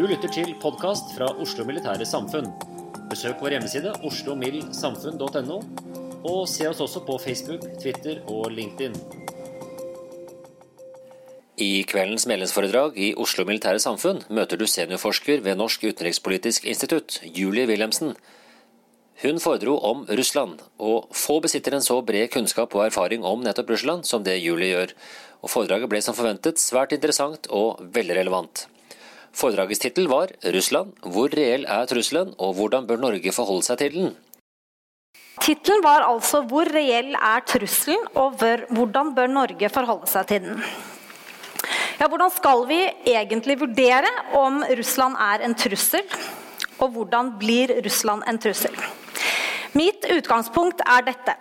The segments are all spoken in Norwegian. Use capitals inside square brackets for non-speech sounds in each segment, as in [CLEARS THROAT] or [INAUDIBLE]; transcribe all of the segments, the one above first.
Du lytter til podkast fra Oslo Militære Samfunn. Besøk vår hjemmeside oslomildsamfunn.no, og se oss også på Facebook, Twitter og LinkedIn. I kveldens medlemsforedrag i Oslo Militære Samfunn møter du seniorforsker ved Norsk utenrikspolitisk institutt, Julie Wilhelmsen. Hun foredro om Russland, og få besitter en så bred kunnskap og erfaring om nettopp Russland som det Julie gjør. Og Foredraget ble som forventet svært interessant og veldig relevant. Foredragets tittel var 'Russland hvor reell er trusselen, og hvordan bør Norge forholde seg til den'? Tittelen var altså 'Hvor reell er trusselen, og hvordan bør Norge forholde seg til den'? Ja, hvordan skal vi egentlig vurdere om Russland er en trussel, og hvordan blir Russland en trussel? Mitt utgangspunkt er dette.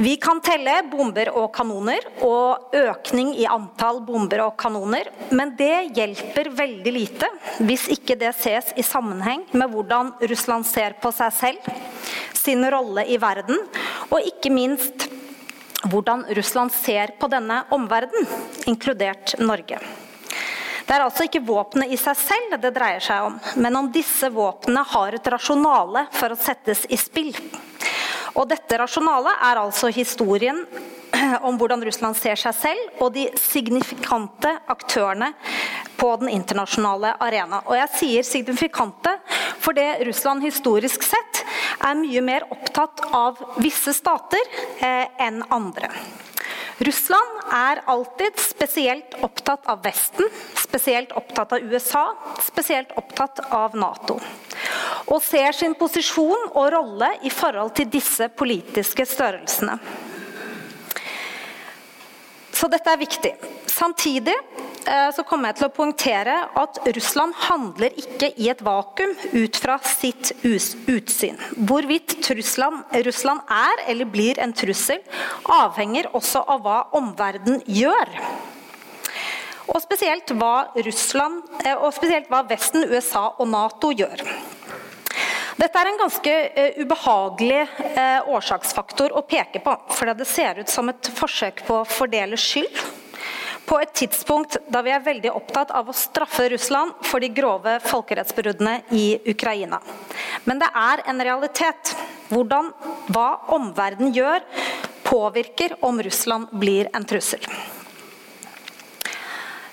Vi kan telle bomber og kanoner og økning i antall bomber og kanoner, men det hjelper veldig lite hvis ikke det ses i sammenheng med hvordan Russland ser på seg selv, sin rolle i verden, og ikke minst hvordan Russland ser på denne omverdenen, inkludert Norge. Det er altså ikke våpenet i seg selv det dreier seg om, men om disse våpnene har et rasjonale for å settes i spill. Og dette rasjonalet er altså historien [CLEARS THROAT] om hvordan Russland ser seg selv og de signifikante aktørene på den internasjonale arena. Og jeg sier signifikante fordi Russland historisk sett er mye mer opptatt av visse stater eh, enn andre. Russland er alltid spesielt opptatt av Vesten, spesielt opptatt av USA, spesielt opptatt av Nato. Og ser sin posisjon og rolle i forhold til disse politiske størrelsene. Så dette er viktig. Samtidig eh, så kommer jeg til å poengtere at Russland handler ikke i et vakuum ut fra sitt utsyn. Hvorvidt Russland, Russland er eller blir en trussel, avhenger også av hva omverdenen gjør. Og spesielt hva, Russland, eh, og spesielt hva Vesten, USA og Nato gjør. Dette er en ganske uh, ubehagelig årsaksfaktor å peke på, fordi det ser ut som et forsøk på å fordele skyld. På et tidspunkt da vi er veldig opptatt av å straffe Russland for de grove folkerettsbruddene i Ukraina. Men det er en realitet. Hvordan hva omverdenen gjør, påvirker om Russland blir en trussel.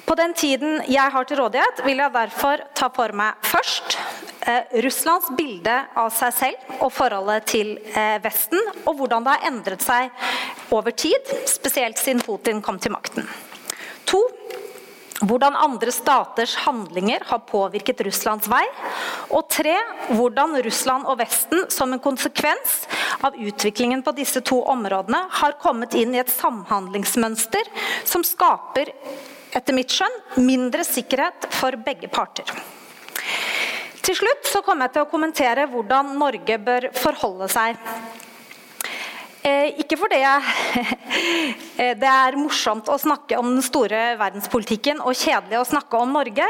På den tiden jeg har til rådighet, vil jeg derfor ta for meg først eh, Russlands bilde av seg selv og forholdet til eh, Vesten, og hvordan det har endret seg over tid, spesielt siden Putin kom til makten. To, hvordan andre staters handlinger har påvirket Russlands vei. Og tre, hvordan Russland og Vesten som en konsekvens av utviklingen på disse to områdene har kommet inn i et samhandlingsmønster som skaper etter mitt skjønn, mindre sikkerhet for begge parter. Til slutt så kommer jeg til å kommentere hvordan Norge bør forholde seg. Ikke fordi jeg, [LAUGHS] det er morsomt å snakke om den store verdenspolitikken og kjedelig å snakke om Norge,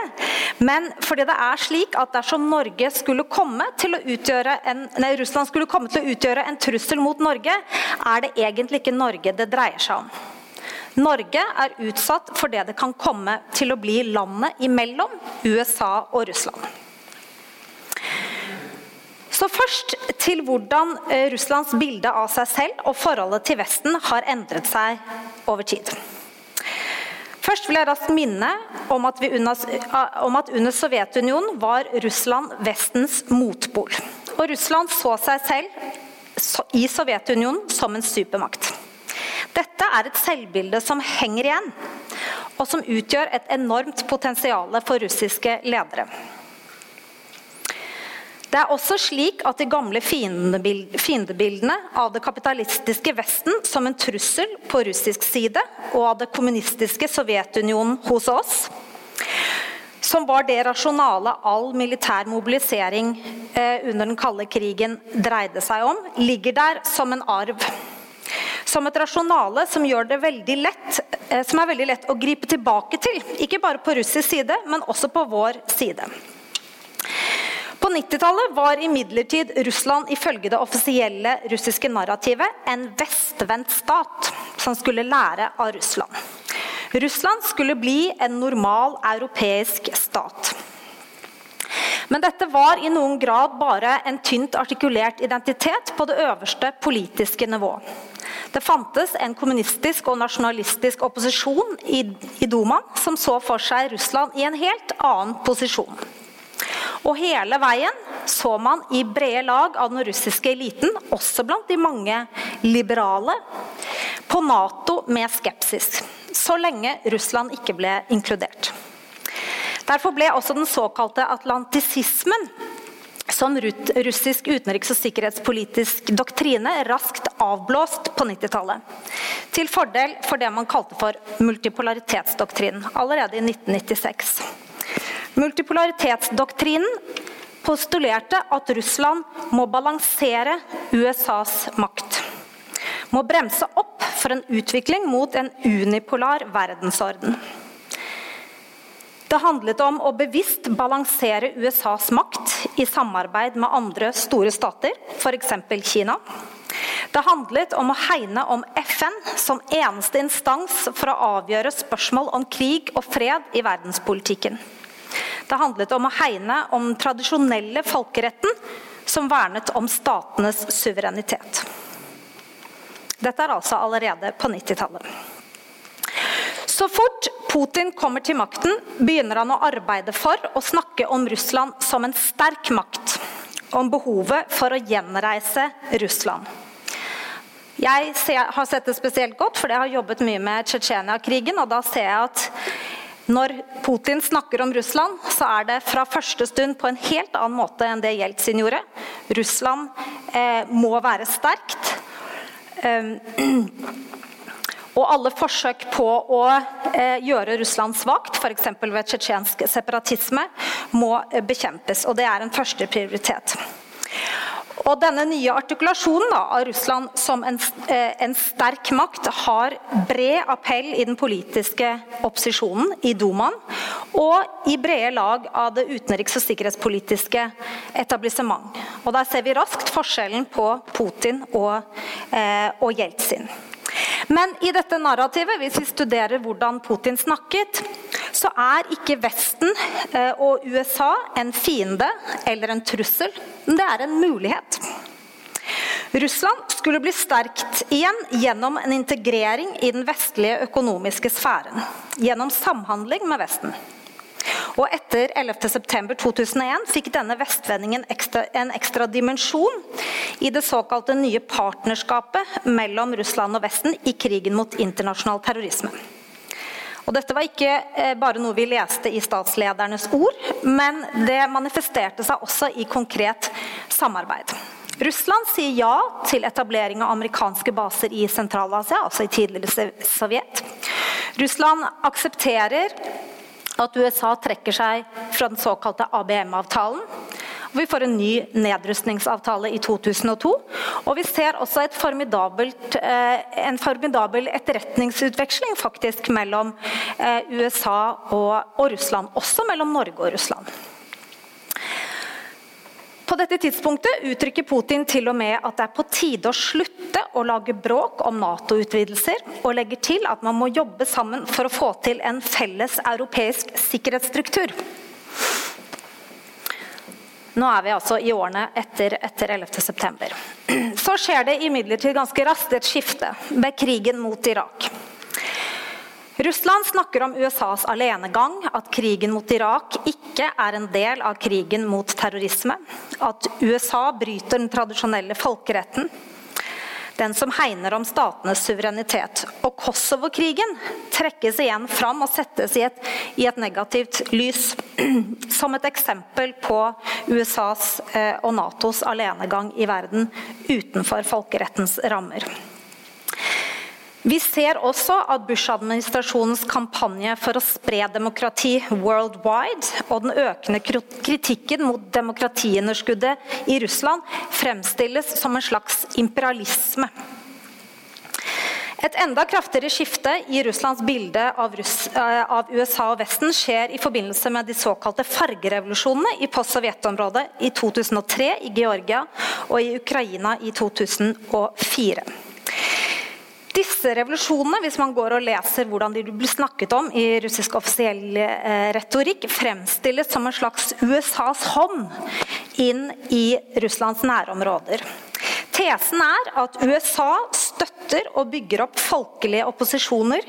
men fordi det er slik at dersom Norge skulle komme til å utgjøre en, nei, Russland skulle komme til å utgjøre en trussel mot Norge, er det egentlig ikke Norge det dreier seg om. Norge er utsatt for det det kan komme til å bli landet imellom USA og Russland. Så først til hvordan eh, Russlands bilde av seg selv og forholdet til Vesten har endret seg over tid. Først vil jeg raskt minne om at, eh, om at under Sovjetunionen var Russland Vestens motpol. Og Russland så seg selv i Sovjetunionen som en supermakt. Dette er et selvbilde som henger igjen, og som utgjør et enormt potensial for russiske ledere. Det er også slik at de gamle fiendebildene av det kapitalistiske Vesten som en trussel på russisk side, og av det kommunistiske Sovjetunionen hos oss, som var det rasjonale all militær mobilisering eh, under den kalde krigen dreide seg om, ligger der som en arv som et rasjonale som, lett, eh, som er veldig lett å gripe tilbake til. Ikke bare på russisk side, men også på vår side. På 90-tallet var imidlertid Russland ifølge det offisielle russiske narrativet en vestvendt stat som skulle lære av Russland. Russland skulle bli en normal europeisk stat. Men dette var i noen grad bare en tynt artikulert identitet på det øverste politiske nivå. Det fantes en kommunistisk og nasjonalistisk opposisjon i, i Dumaen som så for seg Russland i en helt annen posisjon. Og hele veien så man i brede lag av den russiske eliten, også blant de mange liberale, på Nato med skepsis. Så lenge Russland ikke ble inkludert. Derfor ble også den såkalte atlantisismen som russisk utenriks- og sikkerhetspolitisk doktrine raskt avblåst på 90-tallet. Til fordel for det man kalte for multipolaritetsdoktrinen allerede i 1996. Multipolaritetsdoktrinen postulerte at Russland må balansere USAs makt. Må bremse opp for en utvikling mot en unipolar verdensorden. Det handlet om å bevisst balansere USAs makt i samarbeid med andre store stater, f.eks. Kina. Det handlet om å hegne om FN som eneste instans for å avgjøre spørsmål om krig og fred i verdenspolitikken. Det handlet om å hegne om den tradisjonelle folkeretten som vernet om statenes suverenitet. Dette er altså allerede på 90-tallet. Så fort Putin kommer til makten, begynner han å arbeide for å snakke om Russland som en sterk makt. Om behovet for å gjenreise Russland. Jeg har sett det spesielt godt, for jeg har jobbet mye med Tsjetsjenia-krigen. Og da ser jeg at når Putin snakker om Russland, så er det fra første stund på en helt annen måte enn det Jeltsin gjorde. Russland eh, må være sterkt. Um, [CLEARS THROAT] Og alle forsøk på å eh, gjøre Russland svakt, f.eks. ved tsjetsjensk separatisme, må eh, bekjempes. Og det er en første prioritet. Og denne nye artikulasjonen da, av Russland som en, eh, en, sterk makt har bred appell i den politiske opposisjonen i Dumaen og i brede lag av det utenriks- og sikkerhetspolitiske etablissement. Og Der ser vi raskt forskjellen på Putin og, eh, og Jeltsin. Men i dette narrativet, hvis vi studerer hvordan Putin snakket, så er ikke Vesten eh, og USA en fiende eller en trussel. Men Det er en mulighet. Russland skulle bli sterkt igjen gjennom en integrering i den vestlige økonomiske sfæren. Gjennom samhandling med Vesten. Og etter 11.9.2001 fikk denne vestvendingen en ekstra dimensjon i det såkalte nye partnerskapet mellom Russland og Vesten i krigen mot internasjonal terrorisme. Og dette var ikke eh, bare noe vi leste i statsledernes ord, men det manifesterte seg også i konkret samarbeid. Russland sier ja til etablering av amerikanske baser i Sentral-Asia, altså i tidligere Sovjet. Russland aksepterer at USA trekker seg fra den såkalte ABM-avtalen. Vi får en ny nedrustningsavtale i 2002. Og vi ser også eh, en formidabel etterretningsutveksling faktisk mellom eh, USA og, Russland. Også mellom Norge og Russland. På dette tidspunktet uttrykker Putin til og med at det er på tide å slutte å lage bråk om Nato-utvidelser, og legger til at man må jobbe sammen for å få til en felles europeisk sikkerhetsstruktur. Nå er vi altså i årene etter, etter 11.9. Så skjer det imidlertid ganske raskt et skifte med krigen mot Irak. Russland snakker om USAs alenegang, at krigen mot Irak ikke er en del av krigen mot terrorisme. At USA bryter den tradisjonelle folkeretten. Den som hegner om statenes suverenitet. Og Kosovo-krigen trekkes igjen fram og settes i et, i et negativt lys. [CLEARS THROAT] Som et eksempel på USAs eh, og Natos alenegang i verden utenfor folkerettens rammer. Vi ser også at Bush-administrasjonens kampanje for å spre demokrati worldwide og den økende kritikken mot demokratiunderskuddet i Russland fremstilles som en slags imperialisme. Et enda kraftigere skifte i Russlands bilde av, Russ eh, av, USA og Vesten skjer i forbindelse med de såkalte fargerevolusjonene i post-Sovjetområdet i 2003 i Georgia og i Ukraina i 2004. Disse revolusjonene, hvis man går og leser hvordan de blir snakket om i russisk offisiell eh, retorikk, fremstilles som en slags USAs hånd inn i Russlands nærområder. Tesen er at USA støtter og bygger opp folkelige opposisjoner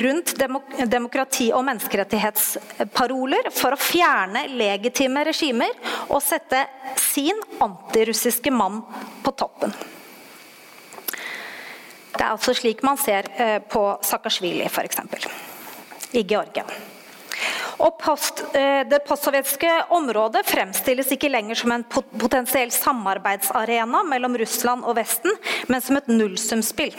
rundt demokrati- og menneskerettighetsparoler for å fjerne legitime regimer og sette sin antirussiske mann på toppen. Det er altså slik man ser eh, på Saakashvili f.eks. i Georgia. Og post, eh, det postsovjetiske området fremstilles ikke lenger som en potensiell samarbeidsarena mellom Russland og Vesten, men som et nullsumspill.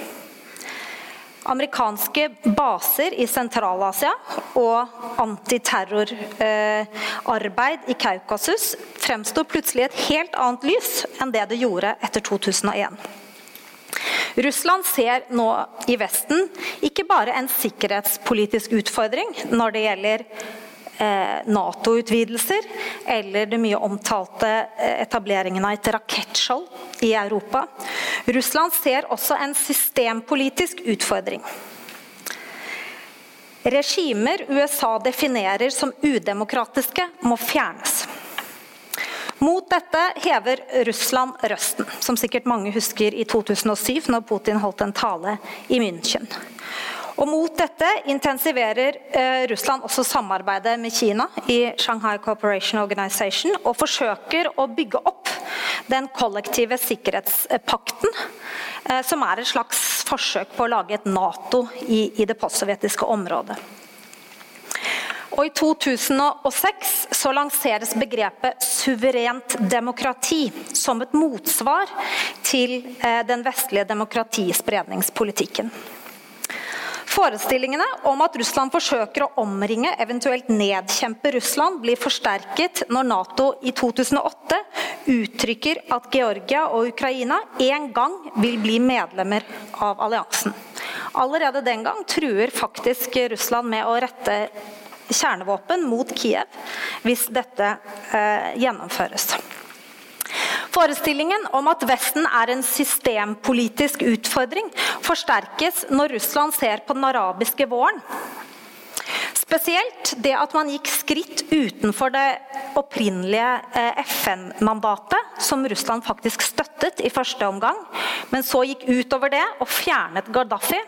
Amerikanske baser i Sentral-Asia og antiterrorarbeid i Kaukasus fremsto plutselig i et helt annet lys enn det det gjorde etter 2001. Russland ser nå i Vesten ikke bare en sikkerhetspolitisk utfordring når det gjelder eh, Nato-utvidelser eller det mye omtalte eh, etableringen av et rakettskjold i Europa. Russland ser også en systempolitisk utfordring. Regimer USA definerer som udemokratiske, må fjernes. Mot dette hever Russland røsten, som sikkert mange husker i 2007, når Putin holdt en tale i München. Og Mot dette intensiverer eh, Russland også samarbeidet med Kina i Shanghai Cooperation Organization og forsøker å bygge opp den kollektive sikkerhetspakten, eh, som er et slags forsøk på å lage et Nato i, det postsovjetiske området. Og I 2006 så lanseres begrepet suverent demokrati som et motsvar til eh, den vestlige demokratispredningspolitikken. Forestillingene om at Russland forsøker å omringe, eventuelt nedkjempe Russland, blir forsterket når Nato i 2008 uttrykker at Georgia og Ukraina en gang vil bli medlemmer av alliansen. Allerede den gang truer faktisk Russland med å rette kjernevåpen mot Kiev hvis dette eh, gjennomføres. Forestillingen om at Vesten er en systempolitisk utfordring, forsterkes når Russland ser på den arabiske våren. Spesielt det at man gikk skritt utenfor det opprinnelige eh, FN-mandatet, som Russland faktisk støttet i første omgang, men så gikk utover det og fjernet Gaddafi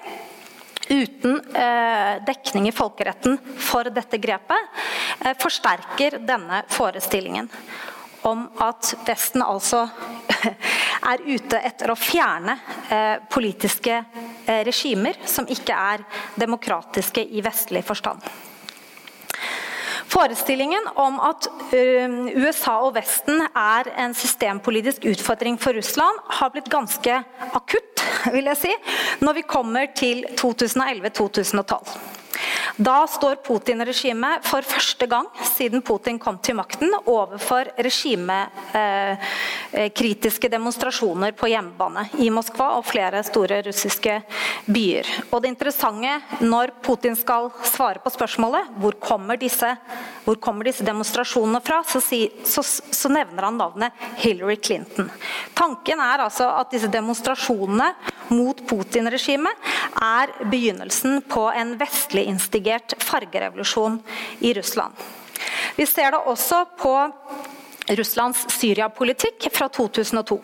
uten eh, dekning i folkeretten for dette grepet, eh, forsterker denne forestillingen om at Vesten altså [LAUGHS] er ute etter å fjerne eh, politiske regimer som ikke er demokratiske i vestlig forstand. Forestillingen om at USA og Vesten er en systempolitisk utfordring for Russland, har blitt ganske akutt vil jeg si, når vi kommer til 2011-2012. Da står Putin-regimet for første gang siden Putin kom til makten, overfor regimekritiske eh, demonstrasjoner på hjemmebane i Moskva og flere store russiske byer. Og det interessante når Putin skal svare på spørsmålet hvor kommer disse, hvor kommer disse demonstrasjonene fra, så, si, så, så nevner han navnet Hillary Clinton. Tanken er altså at disse demonstrasjonene mot Putin-regimet er begynnelsen på en vestlig instigert fargerevolusjon i Russland. Vi ser det også på Russlands Syria-politikk fra 2002.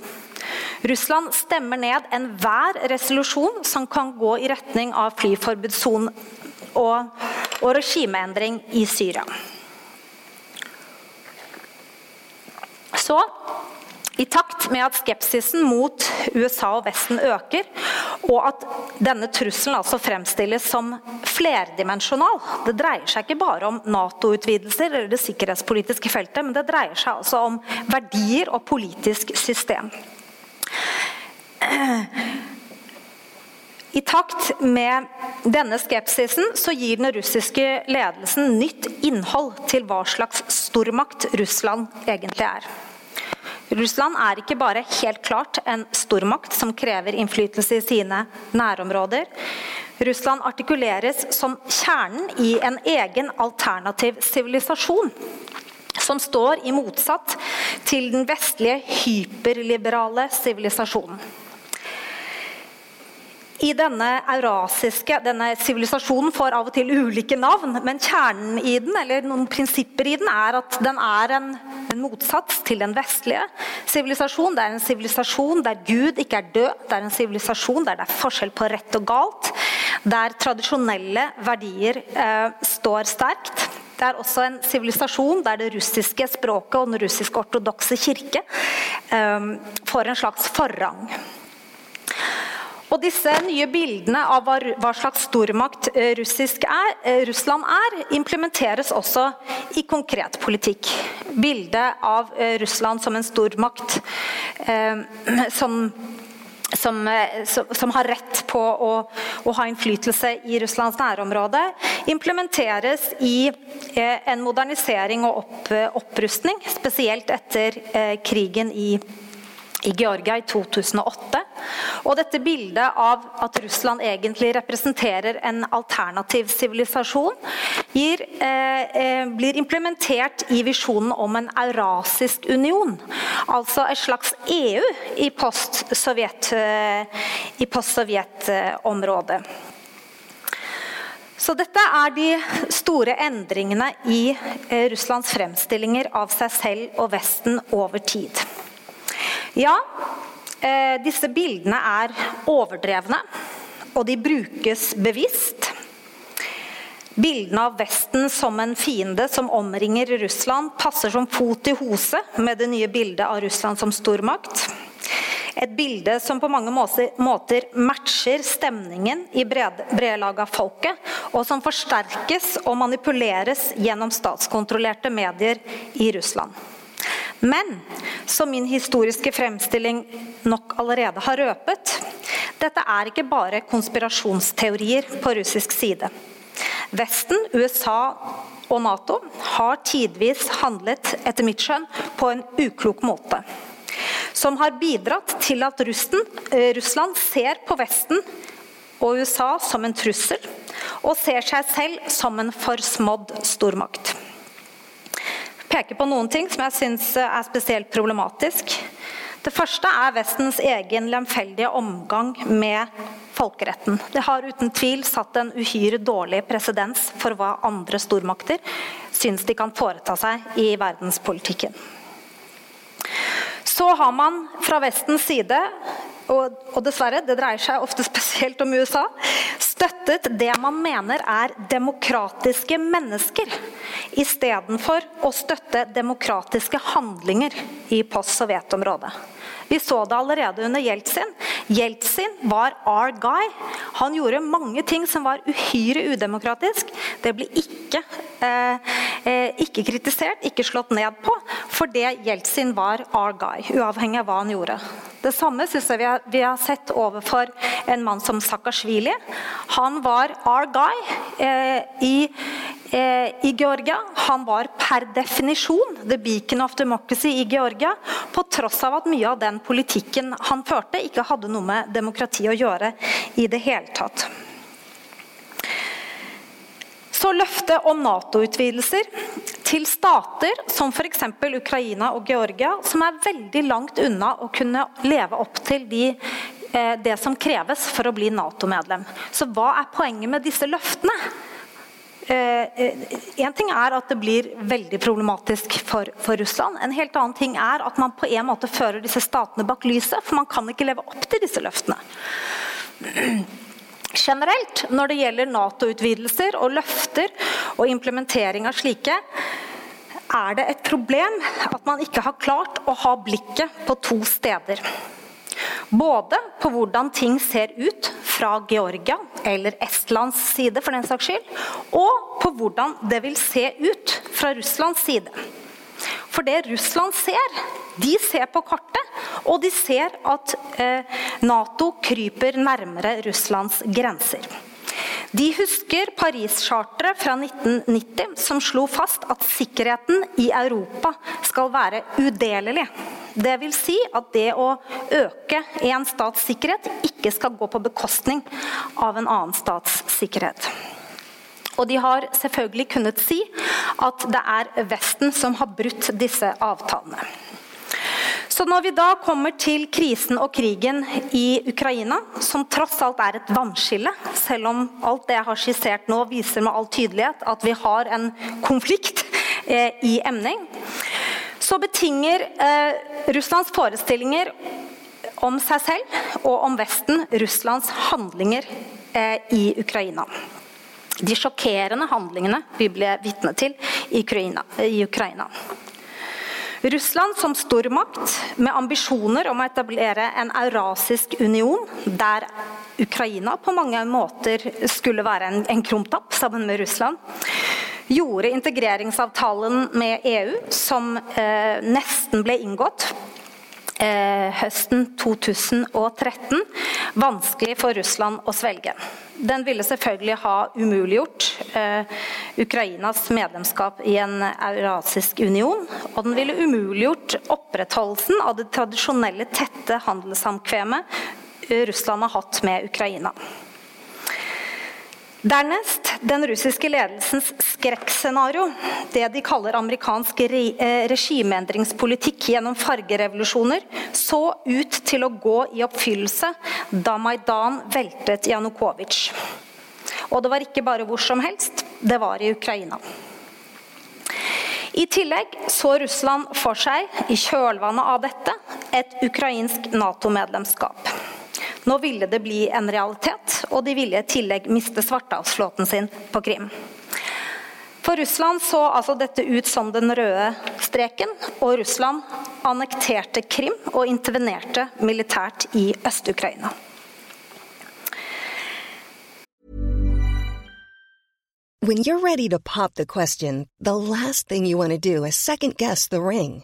Russland stemmer ned enhver resolusjon som kan gå i retning av flyforbudssone og, og regimeendring i Syria. Så i takt med at skepsisen mot USA og Vesten øker, og at denne trusselen altså fremstilles som flerdimensjonal Det dreier seg ikke bare om Nato-utvidelser eller det sikkerhetspolitiske feltet, men det dreier seg altså om verdier og politisk system. I takt med denne skepsisen så gir den russiske ledelsen nytt innhold til hva slags stormakt Russland egentlig er. Russland er ikke bare helt klart en stormakt som krever innflytelse i sine nærområder. Russland artikuleres som kjernen i en egen alternativ sivilisasjon. Som står i motsatt til den vestlige hyperliberale sivilisasjonen. I denne eurasiske denne sivilisasjonen får av og til ulike navn, men kjernen i den, eller noen prinsipper i den, er at den er en, en motsats til den vestlige sivilisasjon. Det er en sivilisasjon der Gud ikke er død. Det er en sivilisasjon der det er forskjell på rett og galt. Der tradisjonelle verdier eh, står sterkt. Det er også en sivilisasjon der det russiske språket og den russisk-ortodokse kirke eh, får en slags forrang. Og disse nye bildene av hva slags stormakt eh, er, eh, Russland er, implementeres også i konkret politikk. Bildet av eh, Russland som en stormakt [CLEARS THROAT] som, som, som, har rett på å, å, ha innflytelse i Russlands nærområde, implementeres i eh, en modernisering og opp, opprustning, spesielt etter eh, krigen i Russland i Georgia i 2008. Og dette bildet av at Russland egentlig representerer en alternativ sivilisasjon, eh, eh, blir implementert i visjonen om en eurasisk union. Altså et slags EU i post-Sovjet-området. Eh, post så dette er de store endringene i eh, Russlands fremstillinger av seg selv og Vesten over tid. Ja, eh, disse bildene er overdrevne, og de brukes bevisst. Bildene av Vesten som en fiende som omringer Russland, passer som fot i hose med det nye bildet av Russland som stormakt. Et bilde som på mange måter matcher stemningen i bredlaget av folket, og som forsterkes og manipuleres gjennom statskontrollerte medier i Russland. Men som min historiske fremstilling nok allerede har røpet, dette er ikke bare konspirasjonsteorier på russisk side. Vesten, USA og Nato har tidvis handlet etter mitt skjønn på en uklok måte. Som har bidratt til at Russen, eh, Russland ser på Vesten og USA som en trussel, og ser seg selv som en forsmådd stormakt peke på noen ting som jeg syns er spesielt problematisk. Det første er Vestens egen lemfeldige omgang med folkeretten. Det har uten tvil satt en uhyre dårlig presedens for hva andre stormakter syns de kan foreta seg i verdenspolitikken. Så har man fra Vestens side, og, og dessverre, det dreier seg ofte spesielt om USA, støttet det man mener er demokratiske mennesker, istedenfor å støtte demokratiske handlinger i post-Sovjetområdet. Vi så det allerede under Jeltsin. Jeltsin var our guy. Han gjorde mange ting som var uhyre udemokratisk. Det ble ikke, eh, eh ikke kritisert, ikke slått ned på, fordi Jeltsin var our guy, uavhengig av hva han gjorde. Det samme synes jeg vi har, vi har, sett overfor en mann som Saakashvili. Han var our guy eh, i eh, i Georgia. Han var per definisjon the beacon of democracy i Georgia, på tross av at mye av den politikken han førte, ikke hadde noe med demokrati å gjøre i det hele tatt. Så løftet om Nato-utvidelser til stater som f.eks. Ukraina og Georgia, som er veldig langt unna å kunne leve opp til de, eh, det som kreves for å bli Nato-medlem. Så hva er poenget med disse løftene? Eh, en ting er at det blir veldig problematisk for, for, Russland. En helt annen ting er at man på en måte fører disse statene bak lyset. For man kan ikke leve opp til disse løftene. Generelt, når det gjelder Nato-utvidelser og løfter og implementering av slike, er det et problem at man ikke har klart å ha blikket på to steder. Både på hvordan ting ser ut fra Georgia eller Estlands side, for den saks skyld, og på hvordan det vil se ut fra Russlands side. For det Russland ser, de ser på kartet, og de ser at eh, Nato kryper nærmere Russlands grenser. De husker Paris-charteret fra 1990 som slo fast at sikkerheten i Europa skal være udelelig. Det vil si at det å øke en stats sikkerhet ikke skal gå på bekostning av en annen stats sikkerhet. Og de har selvfølgelig kunnet si at det er Vesten som har brutt disse avtalene. Så når vi da kommer til krisen og krigen i Ukraina, som tross alt er et vannskille, selv om alt det jeg har skissert nå viser med all tydelighet at vi har en konflikt eh, i emning, så betinger eh, Russlands forestillinger om seg selv og om Vesten Russlands handlinger eh, i Ukraina. De sjokkerende handlingene vi ble vitne til i Ukraina. I Ukraina. Russland som stormakt med ambisjoner om å etablere en eurasisk union, der Ukraina på mange måter skulle være en, en krumtapp sammen med Russland, gjorde integreringsavtalen med EU, som eh, nesten ble inngått eh, høsten 2013, vanskelig for Russland å svelge. Den ville selvfølgelig ha umuliggjort eh, Ukrainas medlemskap i en eurasisk union. Og den ville umuliggjort opprettholdelsen av det tradisjonelle tette handelssamkvemet Russland har hatt med Ukraina. Dernest den russiske ledelsens skrekkscenario, det de kaller amerikansk eh, regimeendringspolitikk gjennom fargerevolusjoner, så ut til å gå i oppfyllelse da Maidan veltet Janukovitsj. Og det var ikke bare hvor som helst, det var i Ukraina. I tillegg så Russland for seg, i kjølvannet av dette, et ukrainsk Nato-medlemskap. Nå ville det bli en realitet, og de ville i tillegg miste Svartehavsflåten sin på Krim. For Russland så altså dette ut som den røde streken, og Russland annekterte Krim og intervenerte militært i Øst-Ukraina. When you're ready to pop the question, the last thing you want to do is second guess the ring.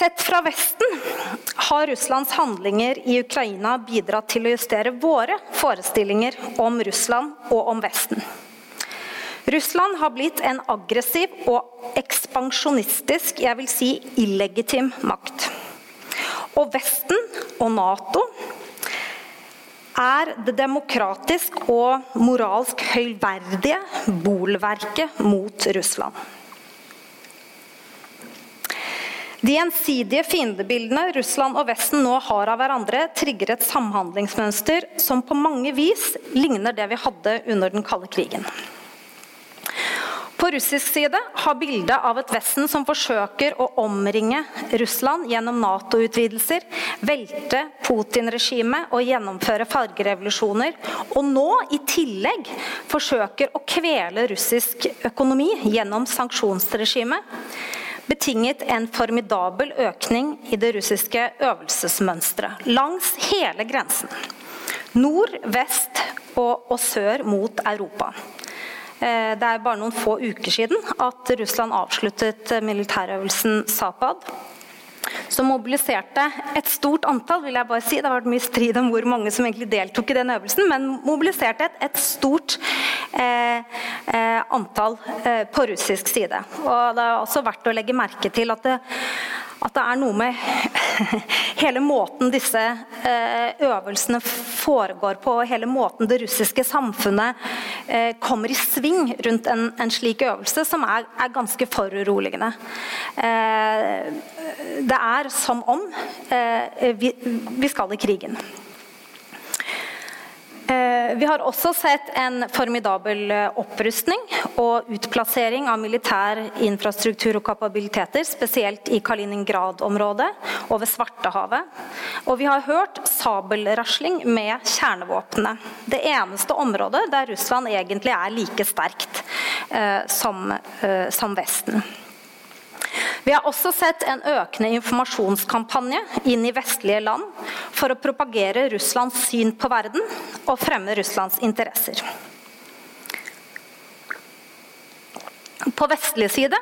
Sett fra Vesten har Russlands handlinger i Ukraina bidratt til å justere våre forestillinger om Russland og om Vesten. Russland har blitt en aggressiv og ekspansjonistisk, jeg vil si illegitim makt. Og Vesten og Nato er det demokratisk og moralsk høyverdige bolverket mot Russland. De gjensidige fiendebildene Russland og Vesten nå har av hverandre, trigger et samhandlingsmønster som på mange vis ligner det vi hadde under den kalde krigen. På russisk side har bildet av et Vesten som forsøker å omringe Russland gjennom Nato-utvidelser, velte Putin-regimet og gjennomføre fargerevolusjoner, og nå i tillegg forsøker å kvele russisk økonomi gjennom sanksjonsregimet, betinget en formidabel økning i det russiske øvelsesmønsteret langs hele grensen. Nord, vest og, og sør mot Europa. Eh, det er bare noen få uker siden at Russland avsluttet militærøvelsen Zapad. Som mobiliserte et stort antall, vil jeg bare si. Det har vært mye strid om hvor mange som egentlig deltok i den øvelsen, men mobiliserte et, et stort eh, eh, antall eh, på russisk side. Og det er også verdt å legge merke til at det, at det er noe med [LAUGHS] hele måten disse eh, øvelsene foregår på, og hele måten det russiske samfunnet eh, kommer i sving rundt en, slik øvelse, som er, ganske foruroligende. Eh, det er som om vi skal i krigen. Eh, vi har også sett en formidabel eh, opprustning og utplassering av militær infrastruktur og kapabiliteter, spesielt i Kaliningrad-området og ved Svartehavet. Og vi har hørt sabelrasling med kjernevåpnene. Det eneste området der Russland egentlig er like sterkt eh, som, som Vesten. Vi har også sett en økende informasjonskampanje inn i vestlige land for å propagere Russlands syn på verden og fremme Russlands interesser. På vestlig side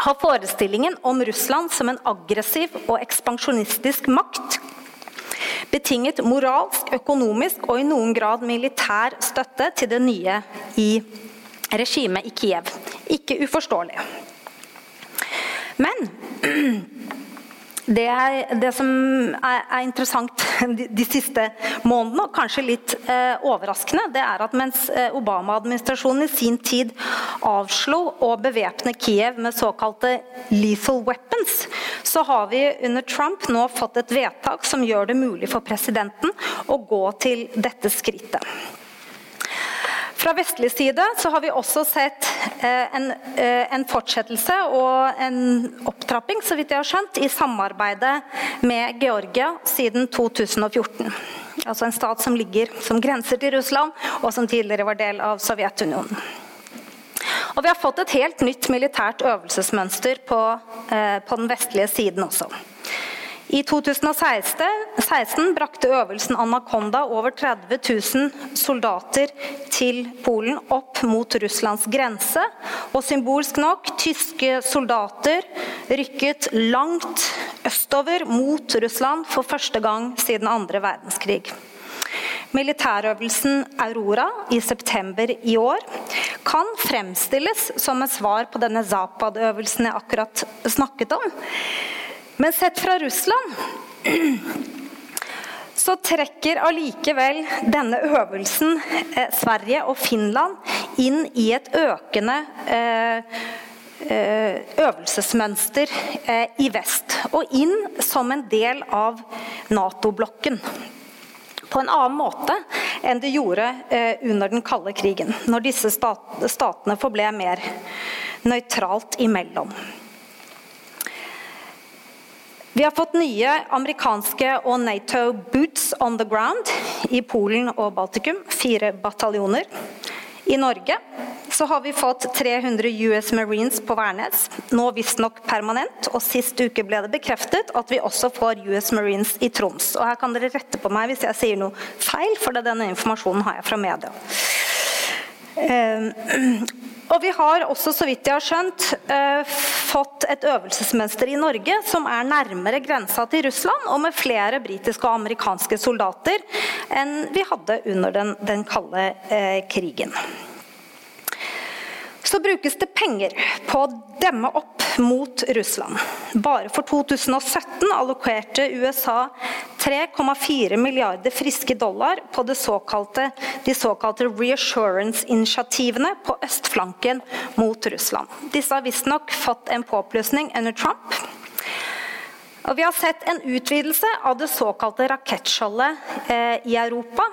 har forestillingen om Russland som en aggressiv og ekspansjonistisk makt betinget moralsk, økonomisk og i noen grad militær støtte til det nye i regimet i Kiev. Ikke uforståelig. Men [CLEARS THROAT] det, er, det som er, er, interessant [LAUGHS] de, de, siste månedene, og kanskje litt eh, overraskende, det er at mens eh, Obama-administrasjonen i sin tid avslo å bevæpne Kiev med såkalte lethal weapons, så har vi under Trump nå fått et vedtak som gjør det mulig for presidenten å gå til dette skrittet. Fra vestlig side så har vi også sett eh, en, eh, en, fortsettelse og en opptrapping så vidt jeg har skjønt, i samarbeidet med Georgia siden 2014. Altså en stat som ligger som grenser til Russland, og som tidligere var del av Sovjetunionen. Og vi har fått et helt nytt militært øvelsesmønster på, eh, på den vestlige siden også. I 2016 brakte øvelsen Anaconda over 30 000 soldater til Polen opp mot Russlands grense. Og symbolsk nok, tyske soldater rykket langt østover mot Russland for første gang siden andre verdenskrig. Militærøvelsen Aurora i september i år kan fremstilles som et svar på denne Zapad-øvelsen jeg akkurat snakket om. Men sett fra Russland så trekker allikevel denne øvelsen eh, Sverige og Finland inn i et økende eh, eh, øvelsesmønster eh, i vest. Og inn som en del av Nato-blokken. På en annen måte enn det gjorde eh, under den kalde krigen, når disse statene forble mer nøytralt imellom. Vi har fått nye amerikanske og Nato boots on the ground i Polen og Baltikum. Fire bataljoner. I Norge så har vi fått 300 US Marines på Værnes, nå visstnok permanent. Og sist uke ble det bekreftet at vi også får US Marines i Troms. Og her kan dere rette på meg hvis jeg sier noe feil, for denne informasjonen har jeg fra media. Og vi har også, så vidt jeg har skjønt, uh, fått et øvelsesmønster i Norge som er nærmere grensa til Russland, og med flere britiske og amerikanske soldater enn vi hadde under den, den kalde uh, krigen så brukes det penger på å demme opp mot Russland. Bare for 2017 allokerte USA 3,4 milliarder friske dollar på såkalte, de såkalte reassurance-initiativene på østflanken mot Russland. Disse har visstnok fått en påplussing under Trump. Og vi har sett en utvidelse av det såkalte rakettskjoldet eh, i Europa.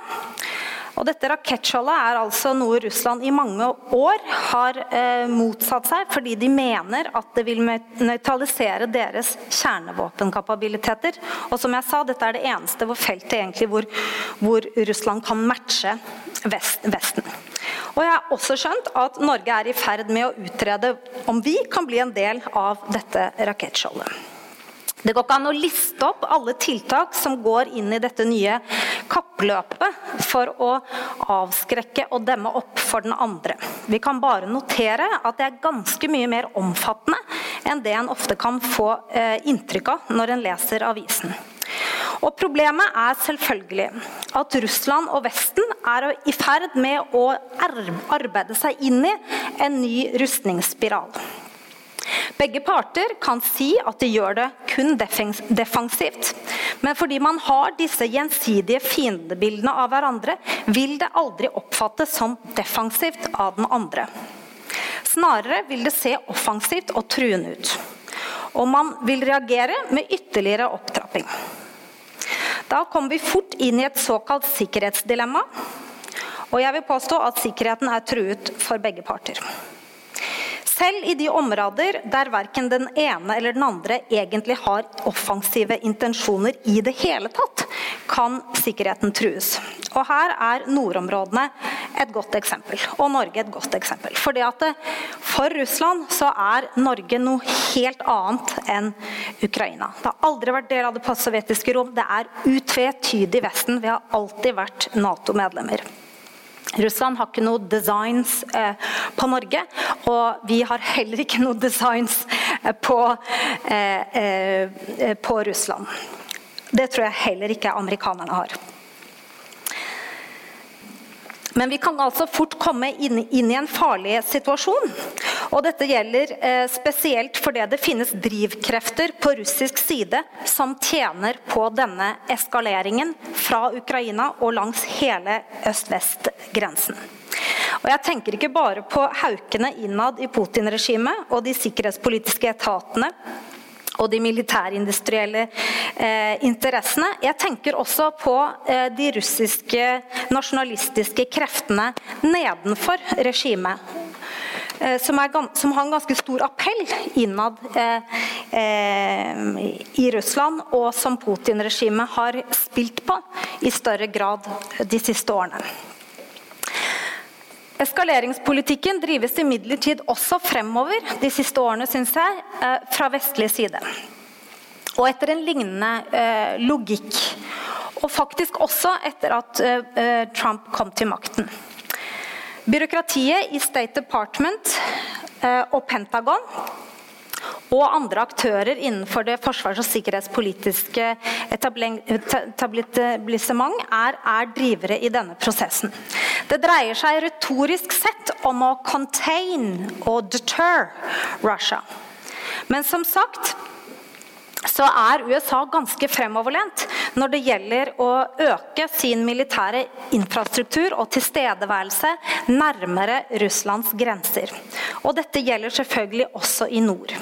Og dette Rakettskjoldet er altså noe Russland i mange år har eh, motsatt seg, fordi de mener at det vil nøytralisere deres kjernevåpenkapabiliteter. Og som jeg sa, dette er det eneste hvor feltet egentlig hvor, hvor Russland kan matche vest, Vesten. Og jeg har også skjønt at Norge er i ferd med å utrede om vi kan bli en del av dette rakettskjoldet. Det går ikke an å liste opp alle tiltak som går inn i dette nye kappløpet for å avskrekke og demme opp for den andre. Vi kan bare notere at det er ganske mye mer omfattende enn det en ofte kan få eh, inntrykk av når en leser avisen. Og Problemet er selvfølgelig at Russland og Vesten er i ferd med å arbeide seg inn i en ny rustningsspiral. Begge parter kan si at de gjør det kun defensivt. Men fordi man har disse gjensidige fiendebildene av hverandre, vil det aldri oppfattes som defensivt av den andre. Snarere vil det se offensivt og truende ut. Og man vil reagere med ytterligere opptrapping. Da kommer vi fort inn i et såkalt sikkerhetsdilemma. Og jeg vil påstå at sikkerheten er truet for begge parter. Selv i de områder der verken den ene eller den andre egentlig har offensive intensjoner i det hele tatt, kan sikkerheten trues. Og Her er nordområdene et godt eksempel, og Norge et godt eksempel. Fordi at For Russland så er Norge noe helt annet enn Ukraina. Det har aldri vært del av det sovjetiske rom. Det er utvetydig Vesten. Vi har alltid vært Nato-medlemmer. Russland har ikke noe designs eh, på Norge, og vi har heller ikke noe designs eh, på, eh, eh, på Russland. Det tror jeg heller ikke amerikanerne har. Men vi kan altså fort komme inn, inn, i en farlig situasjon. Og dette gjelder eh, spesielt fordi det finnes drivkrefter på russisk side som tjener på denne eskaleringen fra Ukraina og langs hele øst-vest-grensen. Og Jeg tenker ikke bare på haukene innad i Putin-regimet og de sikkerhetspolitiske etatene og de militærindustrielle eh, interessene. Jeg tenker også på eh, de russiske nasjonalistiske kreftene nedenfor regimet. Eh, som, er, som, har en ganske stor appell innad eh, eh, i Russland, og som Putin-regimet har spilt på i større grad de siste årene. Eskaleringspolitikken drives imidlertid også fremover de siste årene, syns jeg, fra vestlig side. Og etter en lignende logikk. Og faktisk også etter at Trump kom til makten. Byråkratiet i State Department og Pentagon og andre aktører innenfor det forsvars- og sikkerhetspolitiske etablissement er, er, drivere i denne prosessen. Det dreier seg retorisk sett om å contain og deter Russia. Men som sagt så er USA ganske fremoverlent når det gjelder å øke sin militære infrastruktur og tilstedeværelse nærmere Russlands grenser. Og dette gjelder selvfølgelig også i nord.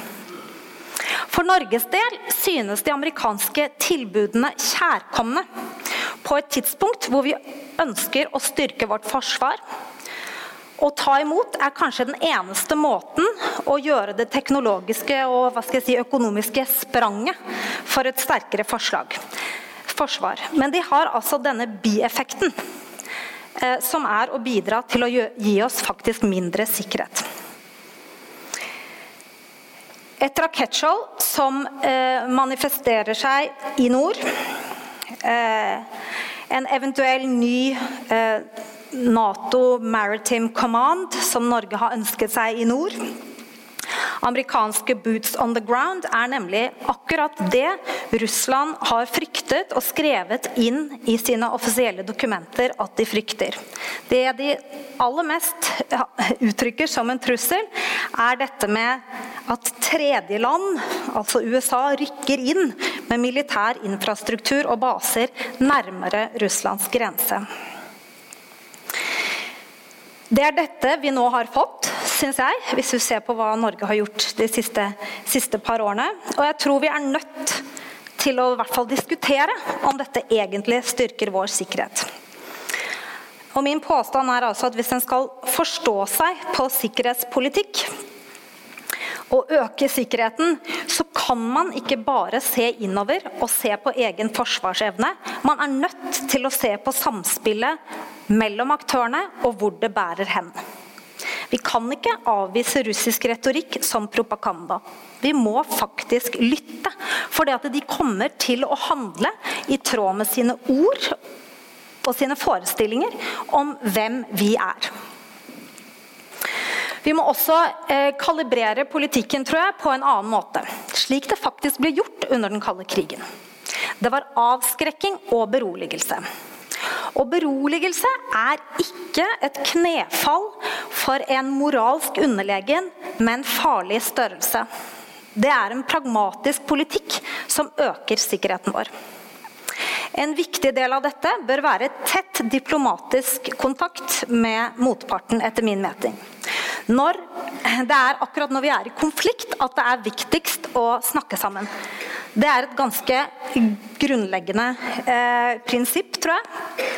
For Norges del synes de amerikanske tilbudene kjærkomne på et tidspunkt hvor vi ønsker å styrke vårt forsvar. Å ta imot er kanskje den eneste måten å gjøre det teknologiske og si, økonomiske spranget for et sterkere forslag. Forsvar. Men de har altså denne bieffekten, eh, som er å bidra til å gi oss faktisk mindre sikkerhet. Et rakettskjold som eh, manifesterer seg i nord. Eh, en eventuell ny Nato Maritime Command, som Norge har ønsket seg i nord. Amerikanske boots on the ground er nemlig akkurat det Russland har fryktet og skrevet inn i sine offisielle dokumenter at de frykter. Det de aller mest uttrykker som en trussel, er dette med at tredjeland, altså USA, rykker inn med militær infrastruktur og baser nærmere Russlands grense. Det er dette vi nå har fått, syns jeg, hvis du ser på hva Norge har gjort de siste, siste par årene. Og jeg tror vi er nødt til å i hvert fall diskutere om dette egentlig styrker vår sikkerhet. Og min påstand er altså at Hvis en skal forstå seg på sikkerhetspolitikk og øke sikkerheten, så kan man ikke bare se innover og se på egen forsvarsevne. Man er nødt til å se på samspillet mellom aktørene og hvor det bærer hen. Vi kan ikke avvise russisk retorikk som propaganda. Vi må faktisk lytte, for det at de kommer til å handle i tråd med sine ord og sine forestillinger om hvem vi er. Vi må også eh, kalibrere politikken tror jeg, på en annen måte, slik det faktisk ble gjort under den kalde krigen. Det var avskrekking og beroligelse. Og beroligelse er ikke et knefall for en moralsk underlegen med en farlig størrelse. Det er en pragmatisk politikk som øker sikkerheten vår. En viktig del av dette bør være tett diplomatisk kontakt med motparten, etter min mening. Når det er akkurat når vi er i konflikt at det er viktigst å snakke sammen. Det er et ganske grunnleggende eh, prinsipp, tror jeg.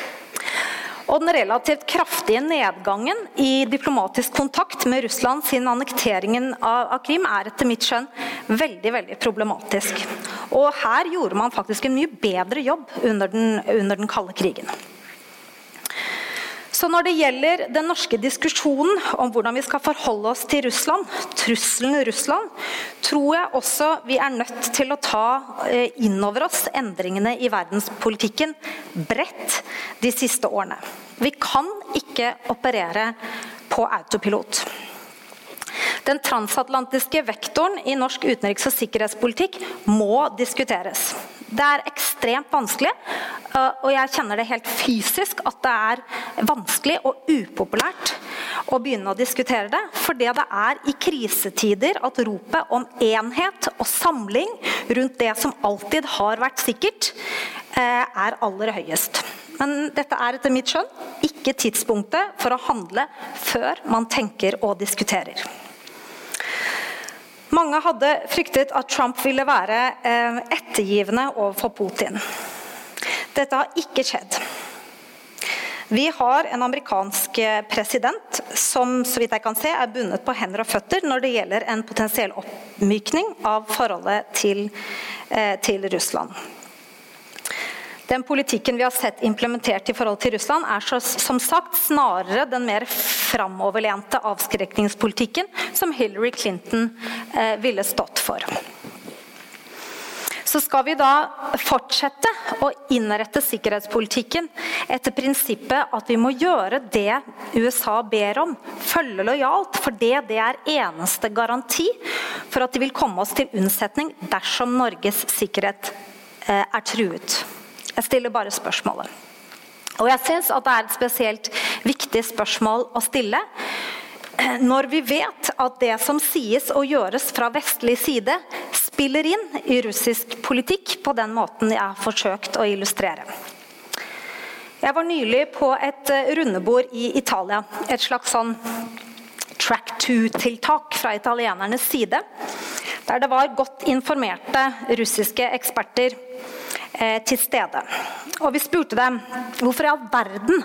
Og den relativt kraftige nedgangen i diplomatisk kontakt med Russland siden annekteringen av, Krim er etter mitt skjønn veldig veldig problematisk. Og her gjorde man faktisk en mye bedre jobb under den, under den kalde krigen. Så når det gjelder den norske diskusjonen om hvordan vi skal forholde oss til Russland, trusselen Russland, tror jeg også vi er nødt til å ta eh, inn over oss endringene i verdenspolitikken bredt de siste årene. Vi kan ikke operere på autopilot. Den transatlantiske vektoren i norsk utenriks- og sikkerhetspolitikk må diskuteres. Det er ekstremt vanskelig, eh, og jeg kjenner det helt fysisk at det er vanskelig og upopulært å begynne å diskutere det. Fordi det er i krisetider at ropet om enhet og samling rundt det som alltid har vært sikkert, eh, er aller høyest. Men dette er etter mitt skjønn ikke tidspunktet for å handle før man tenker og diskuterer. Mange hadde fryktet at Trump ville være eh, ettergivende overfor Putin. Dette har ikke skjedd. Vi har en amerikansk eh, president som så vidt jeg kan se, er bundet på hender og føtter når det gjelder en potensiell oppmykning av forholdet til, eh, til Russland. Den politikken vi har sett implementert i forhold til Russland, er så, som sagt snarere den mer framoverlente avskrekningspolitikken som Hillary Clinton eh, ville stått for. Så skal vi da fortsette å innrette sikkerhetspolitikken etter prinsippet at vi må gjøre det USA ber om, følge lojalt, for det, det er eneste garanti for at de vil komme oss til unnsetning dersom Norges sikkerhet eh, er truet. Jeg stiller bare spørsmålet. Og jeg syns at det er et spesielt viktig spørsmål å stille. Når vi vet at det som sies og gjøres fra vestlig side, spiller inn i russisk politikk på den måten jeg har forsøkt å illustrere. Jeg var nylig på et rundebord i Italia. Et slags sånn track two-tiltak fra italienernes side. Der det var godt informerte russiske eksperter Eh, til stede. Og vi spurte dem hvorfor i all verden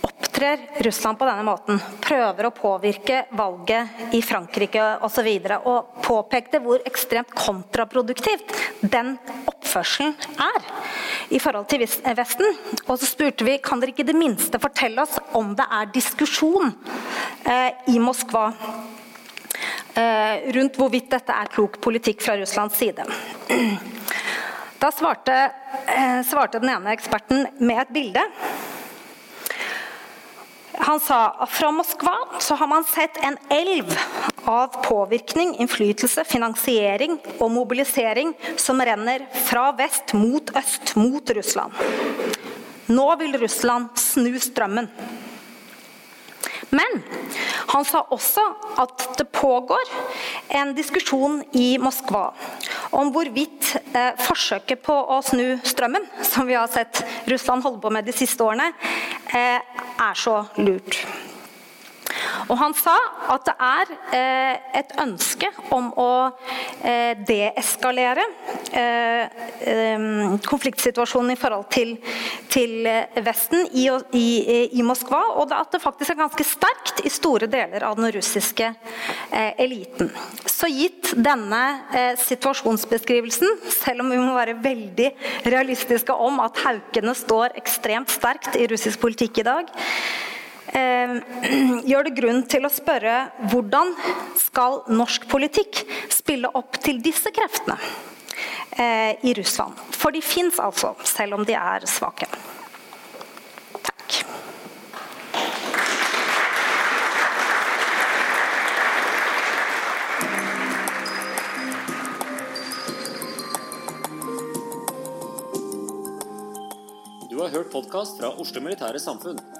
opptrer Russland på denne måten. Prøver å påvirke valget i Frankrike osv. Og, så og påpekte hvor ekstremt kontraproduktivt den oppførselen er i forhold til Vesten. Og så spurte vi kan dere ikke det minste fortelle oss om det er diskusjon eh, i Moskva eh, rundt hvorvidt dette er klok politikk fra Russlands side. Da svarte, eh, svarte den ene eksperten med et bilde. Han sa at fra Moskva så har man sett en elv av påvirkning, innflytelse, finansiering og mobilisering som renner fra vest mot øst, mot Russland. Nå vil Russland snu strømmen. Men han sa også at det pågår en diskusjon i Moskva om hvorvidt eh, forsøket på å snu strømmen, som vi har sett Russland holde på med de siste årene, eh, er så lurt. Og han sa at det er eh, et ønske om å eh, deeskalere eh, eh, konfliktsituasjonen i forhold til, til Vesten i, i, i, Moskva, og at det faktisk er ganske sterkt i store deler av den russiske eh, eliten. Så gitt denne eh, situasjonsbeskrivelsen, selv om vi må være veldig realistiske om at haukene står ekstremt sterkt i russisk politikk i dag, eh, [CLEARS THROAT] gjør det grunn til å spørre hvordan skal norsk politikk spille opp til disse kreftene eh, i Russland? For de fins altså, selv om de er svake. Takk. Du har hørt podkast fra Oslo Militære Samfunn.